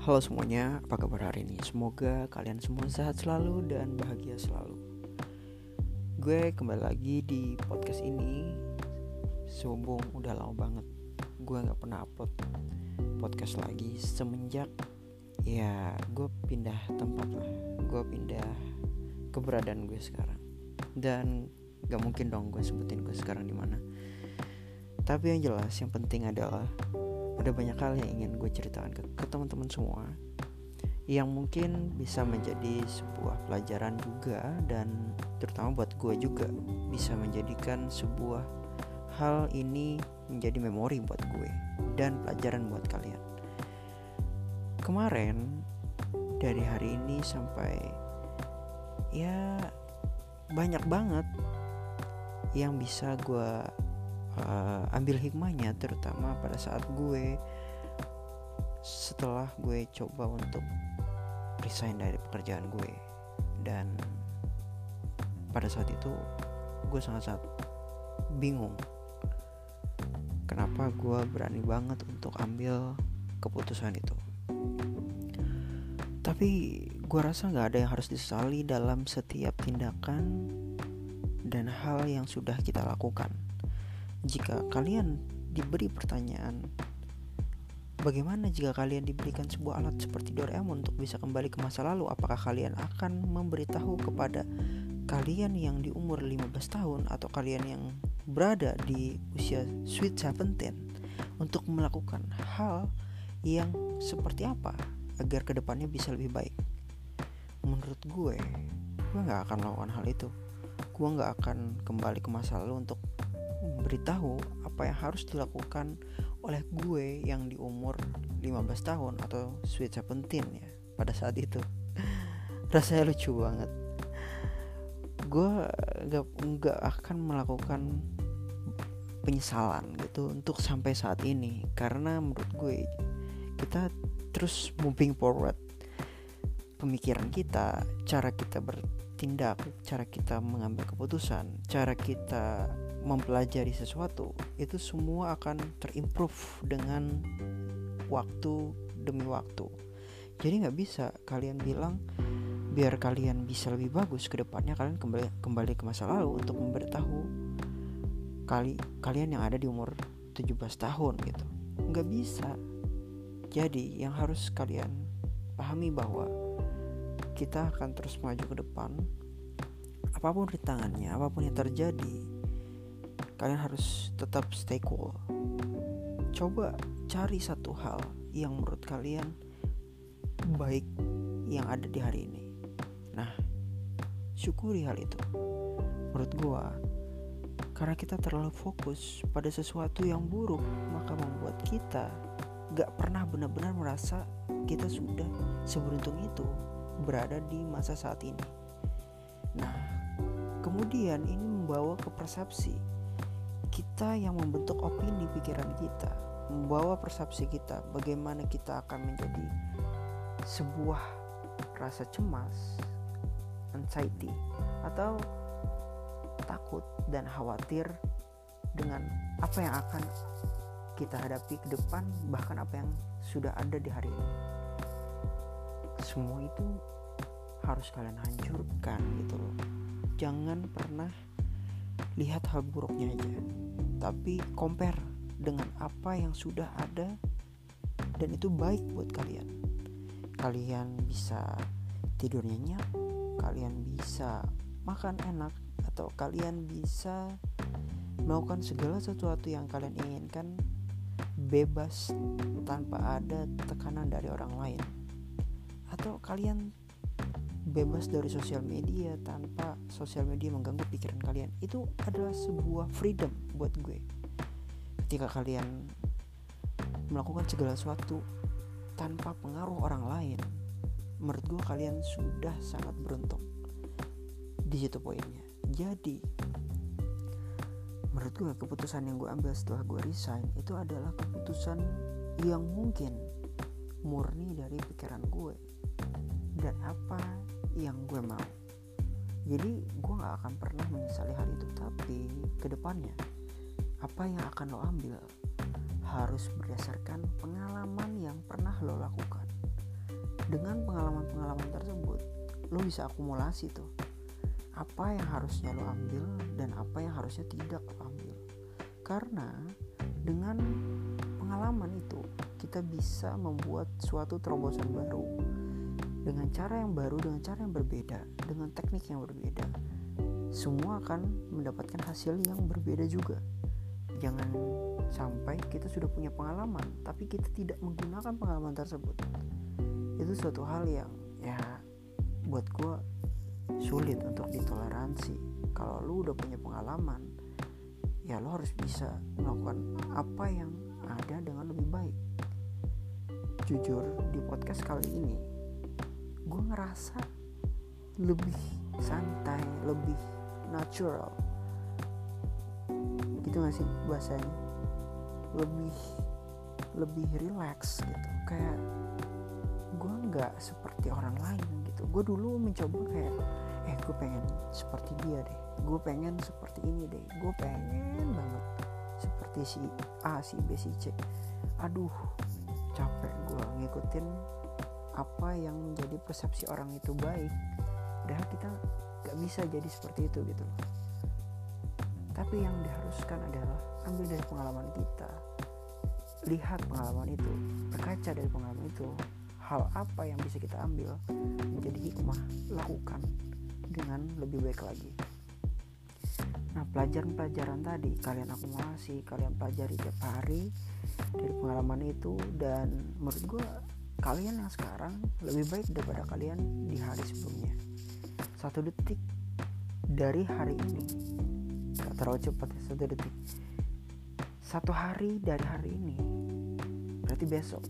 Halo semuanya, apa kabar hari ini? Semoga kalian semua sehat selalu dan bahagia selalu. Gue kembali lagi di podcast ini. Sehubung udah lama banget gue nggak pernah upload podcast lagi semenjak ya gue pindah tempat lah. Gue pindah keberadaan gue sekarang. Dan gak mungkin dong gue sebutin gue sekarang di mana. Tapi yang jelas, yang penting adalah ada banyak hal yang ingin gue ceritakan ke, ke teman-teman semua yang mungkin bisa menjadi sebuah pelajaran juga dan terutama buat gue juga bisa menjadikan sebuah hal ini menjadi memori buat gue dan pelajaran buat kalian. Kemarin dari hari ini sampai ya banyak banget yang bisa gue uh, ambil hikmahnya terutama pada saat gue setelah gue coba untuk resign dari pekerjaan gue. Dan pada saat itu gue sangat-sangat bingung. Kenapa gue berani banget untuk ambil keputusan itu? Tapi gue rasa nggak ada yang harus disesali dalam setiap tindakan dan hal yang sudah kita lakukan jika kalian diberi pertanyaan Bagaimana jika kalian diberikan sebuah alat seperti Doraemon untuk bisa kembali ke masa lalu? Apakah kalian akan memberitahu kepada kalian yang di umur 15 tahun atau kalian yang berada di usia sweet 17 untuk melakukan hal yang seperti apa agar ke depannya bisa lebih baik? Menurut gue, gue gak akan melakukan hal itu. Gue gak akan kembali ke masa lalu untuk memberitahu apa yang harus dilakukan oleh gue yang di umur 15 tahun atau sweet 17 ya pada saat itu. Rasanya lucu banget. Gue gak, gak akan melakukan penyesalan gitu untuk sampai saat ini karena menurut gue kita terus moving forward. Pemikiran kita cara kita bertindak cara kita mengambil keputusan cara kita mempelajari sesuatu itu semua akan terimprove dengan waktu demi waktu. Jadi nggak bisa kalian bilang biar kalian bisa lebih bagus ke depannya kalian kembali kembali ke masa lalu untuk memberitahu kali kalian yang ada di umur 17 tahun gitu. Nggak bisa. Jadi yang harus kalian pahami bahwa kita akan terus maju ke depan. Apa pun rintangannya apa pun yang terjadi kalian harus tetap stay cool. Coba cari satu hal yang menurut kalian baik yang ada di hari ini. Nah syukuri hal itu. Menurut gua karena kita terlalu fokus pada sesuatu yang buruk maka membuat kita gak pernah benar-benar merasa kita sudah seberuntung itu berada di masa saat ini. Nah kemudian ini membawa ke persepsi kita yang membentuk opini pikiran kita, membawa persepsi kita, bagaimana kita akan menjadi sebuah rasa cemas, anxiety, atau takut dan khawatir dengan apa yang akan kita hadapi ke depan, bahkan apa yang sudah ada di hari ini. Semua itu harus kalian hancurkan gitu loh. Jangan pernah lihat hal buruknya aja tapi compare dengan apa yang sudah ada dan itu baik buat kalian. Kalian bisa tidur nyenyak kalian bisa makan enak atau kalian bisa melakukan segala sesuatu yang kalian inginkan bebas tanpa ada tekanan dari orang lain. Atau kalian bebas dari sosial media tanpa sosial media mengganggu pikiran kalian. Itu adalah sebuah freedom buat gue. Ketika kalian melakukan segala sesuatu tanpa pengaruh orang lain menurut gue kalian sudah sangat beruntung. Di situ poinnya. Jadi menurut gue keputusan yang gue ambil setelah gue resign itu adalah keputusan yang mungkin murni dari pikiran gue. Dan apa yang gue mau. Jadi gue gak akan pernah menyesali hal itu. Tapi ke depannya apa yang akan lo ambil harus berdasarkan pengalaman yang pernah lo lakukan. Dengan pengalaman-pengalaman tersebut lo bisa akumulasi tuh. Apa yang harusnya lo ambil dan apa yang harusnya tidak lo ambil. Karena dengan pengalaman itu kita bisa membuat suatu terobosan baru dengan cara yang baru dengan cara yang berbeda dengan teknik yang berbeda semua akan mendapatkan hasil yang berbeda juga. Jangan sampai kita sudah punya pengalaman tapi kita tidak menggunakan pengalaman tersebut. Itu suatu hal yang ya buat gue sulit untuk ditoleransi. Kalau lu udah punya pengalaman ya lo harus bisa melakukan apa yang ada dengan lebih baik. Jujur di podcast kali ini gue ngerasa lebih santai lebih natural. Gitu gak sih bahasanya? Lebih lebih relax gitu. Kayak gue nggak seperti orang lain gitu. Gue dulu mencoba kayak eh gue pengen seperti dia deh. Gue pengen seperti ini deh. Gue pengen banget seperti si A si B si C. Aduh capek gue ngikutin apa yang menjadi persepsi orang itu baik padahal kita gak bisa jadi seperti itu gitu tapi yang diharuskan adalah ambil dari pengalaman kita. Lihat pengalaman itu berkaca dari pengalaman itu hal apa yang bisa kita ambil menjadi hikmah lakukan dengan lebih baik lagi. Nah pelajaran-pelajaran tadi kalian akumulasi kalian pelajari tiap hari dari pengalaman itu dan menurut gue kalian yang sekarang lebih baik daripada kalian di hari sebelumnya. Satu detik dari hari ini. Gak terlalu cepat ya satu detik. Satu hari dari hari ini berarti besok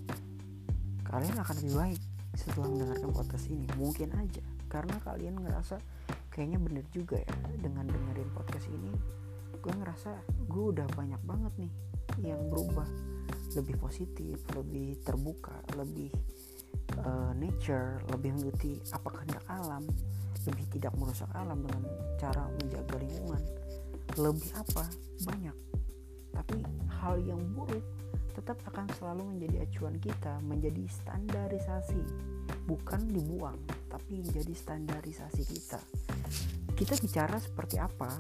kalian akan lebih baik setelah mendengarkan podcast ini. Mungkin aja karena kalian ngerasa kayaknya bener juga ya dengan dengerin podcast ini gue ngerasa gue udah banyak banget nih yang berubah lebih positif lebih terbuka lebih uh, nature lebih mengikuti apa kehendak alam lebih tidak merusak alam dengan cara menjaga lingkungan lebih apa? Banyak. Tapi hal yang buruk tetap akan selalu menjadi acuan kita menjadi standarisasi. Bukan dibuang tapi menjadi standarisasi kita. Kita bicara seperti apa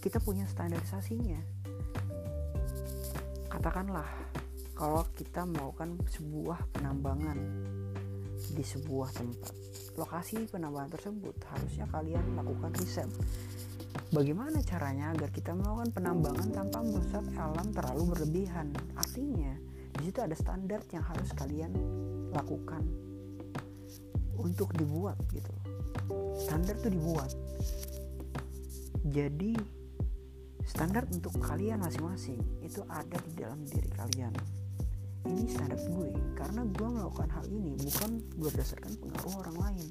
kita punya standarisasinya. Katakanlah kalau kita melakukan sebuah penambangan di sebuah tempat lokasi penambangan tersebut harusnya kalian lakukan riset. Bagaimana caranya agar kita melakukan penambangan tanpa merusak alam terlalu berlebihan? Artinya di situ ada standar yang harus kalian lakukan untuk dibuat gitu. Standar tuh dibuat. Jadi standar untuk kalian masing-masing itu ada di dalam diri kalian ini standar gue karena gue melakukan hal ini bukan berdasarkan pengaruh orang lain.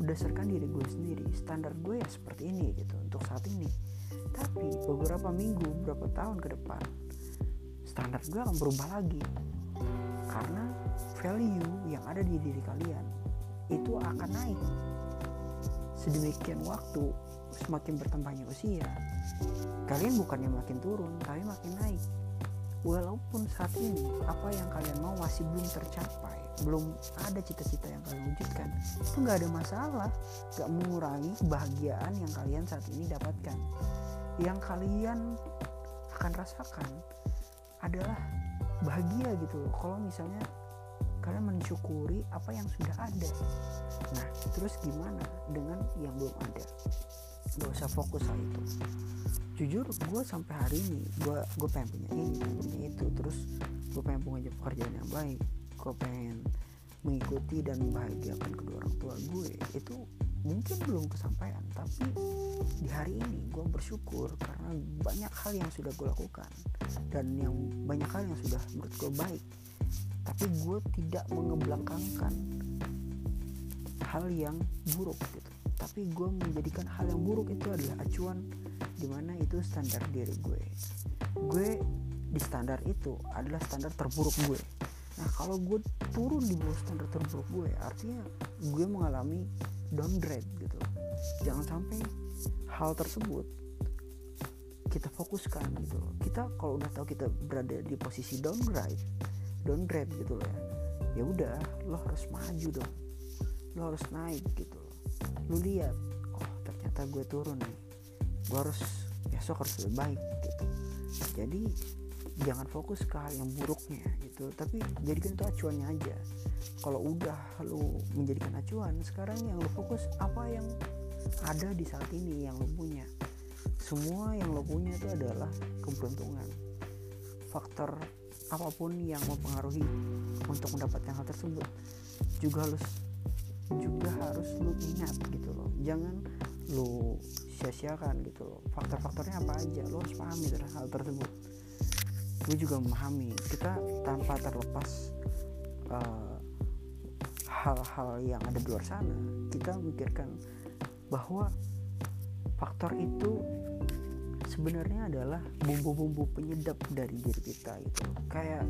Berdasarkan diri gue sendiri standar gue ya seperti ini gitu untuk saat ini. Tapi beberapa minggu beberapa tahun ke depan standar gue akan berubah lagi. Karena value yang ada di diri kalian itu akan naik. Sedemikian waktu semakin bertambahnya usia kalian bukannya makin turun tapi makin naik walaupun saat ini apa yang kalian mau masih belum tercapai belum ada cita-cita yang kalian wujudkan itu nggak ada masalah. Nggak mengurangi kebahagiaan yang kalian saat ini dapatkan. Yang kalian akan rasakan adalah bahagia gitu loh. Kalau misalnya kalian mensyukuri apa yang sudah ada. Nah terus gimana dengan yang belum ada gak usah fokus hal itu. Jujur gue sampai hari ini gue gue pengen punya ini pengen punya itu. Terus gue pengen punya pekerjaan yang baik. Gue pengen mengikuti dan membahagiakan kedua orang tua gue. Itu mungkin belum kesampaian tapi di hari ini gue bersyukur karena banyak hal yang sudah gue lakukan. Dan yang banyak hal yang sudah menurut gue baik. Tapi gue tidak mengebelakangkan hal yang buruk gitu tapi gue menjadikan hal yang buruk itu adalah acuan di mana itu standar diri gue. Gue di standar itu adalah standar terburuk gue. Nah kalau gue turun di bawah standar terburuk gue artinya gue mengalami downgrade gitu. Jangan sampai hal tersebut kita fokuskan gitu kita kalau udah tahu kita berada di posisi downgrade downgrade gitu loh ya ya udah lo harus maju dong. Lo harus naik gitu lo lihat. Oh ternyata gue turun nih. Gue harus besok harus lebih baik gitu. Jadi jangan fokus ke hal yang buruknya gitu. Tapi jadikan itu acuannya aja. Kalau udah lo menjadikan acuan sekarang yang lo fokus apa yang ada di saat ini yang lo punya? Semua yang lo punya itu adalah keberuntungan. Faktor apa pun yang mempengaruhi untuk mendapatkan hal tersebut. Juga harus juga harus lo ingat gitu loh. Jangan lo sia-siakan gitu loh. Faktor-faktornya apa aja lo harus pahami hal tersebut. Gue juga memahami kita tanpa terlepas uh, hal-hal yang ada di luar sana kita memikirkan bahwa faktor itu sebenarnya adalah bumbu-bumbu penyedap dari diri kita gitu kayak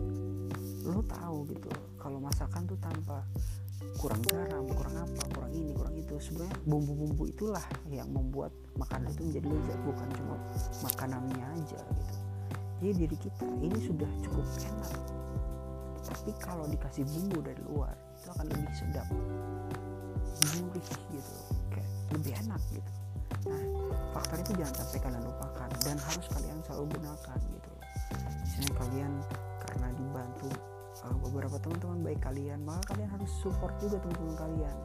lo tahu gitu kalau masakan tuh tanpa kurang garam kurang apa kurang ini kurang itu. Sebenarnya bumbu-bumbu itulah yang membuat makanan itu menjadi lezat bukan cuma makanannya aja gitu. Jadi diri kita ini sudah cukup enak. Tapi kalau dikasih bumbu dari luar itu akan lebih sedap gurih gitu. Kayak lebih enak gitu. Nah faktor itu jangan sampai kalian lupakan dan harus kalian selalu gunakan gitu. Misalnya kalian karena dibantu uh, beberapa teman-teman baik kalian maka kalian harus support juga teman-teman kalian.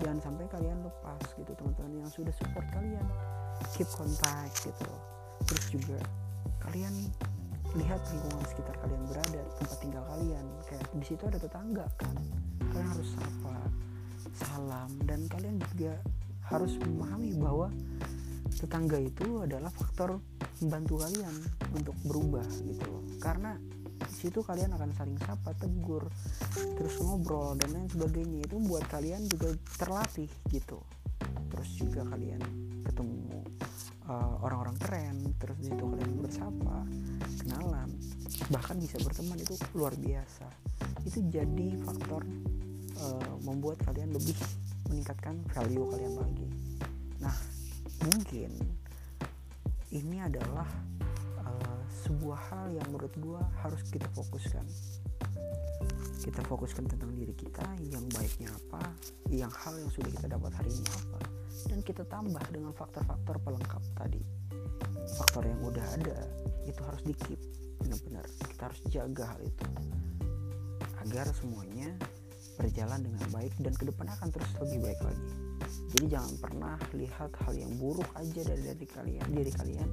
Jangan sampai kalian lepas gitu teman-teman yang sudah support kalian. Keep contact gitu. Terus juga kalian lihat lingkungan sekitar kalian berada tempat tinggal kalian. Kayak di situ ada tetangga kan. Kalian harus sapa salam dan kalian juga harus memahami bahwa tetangga itu adalah faktor membantu kalian untuk berubah gitu loh. Karena situ kalian akan saling sapa tegur terus ngobrol dan lain sebagainya. Itu buat kalian juga terlatih gitu. Terus juga kalian ketemu uh, orang-orang keren terus di situ kalian bersapa kenalan bahkan bisa berteman itu luar biasa. Itu jadi faktor uh, membuat kalian lebih meningkatkan value kalian lagi. Nah mungkin ini adalah sebuah hal yang menurut gue harus kita fokuskan. Kita fokuskan tentang diri kita yang baiknya apa yang hal yang sudah kita dapat hari ini apa. Dan kita tambah dengan faktor-faktor pelengkap tadi. Faktor yang udah ada itu harus di keep benar-benar. Kita harus jaga hal itu. Agar semuanya berjalan dengan baik dan ke depan akan terus lebih baik lagi. Jadi jangan pernah lihat hal yang buruk aja dari diri kalian diri kalian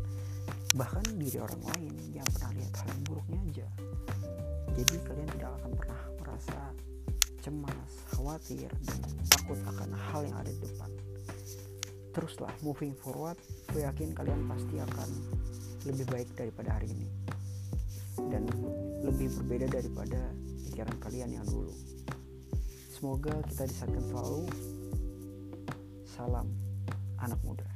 bahkan diri orang lain jangan pernah lihat hal yang buruknya aja. Jadi kalian tidak akan pernah merasa cemas khawatir dan takut akan hal yang ada di depan. Teruslah moving forward gue yakin kalian pasti akan lebih baik daripada hari ini. Dan lebih berbeda daripada pikiran kalian yang dulu. Semoga kita disatukan selalu. Salam anak muda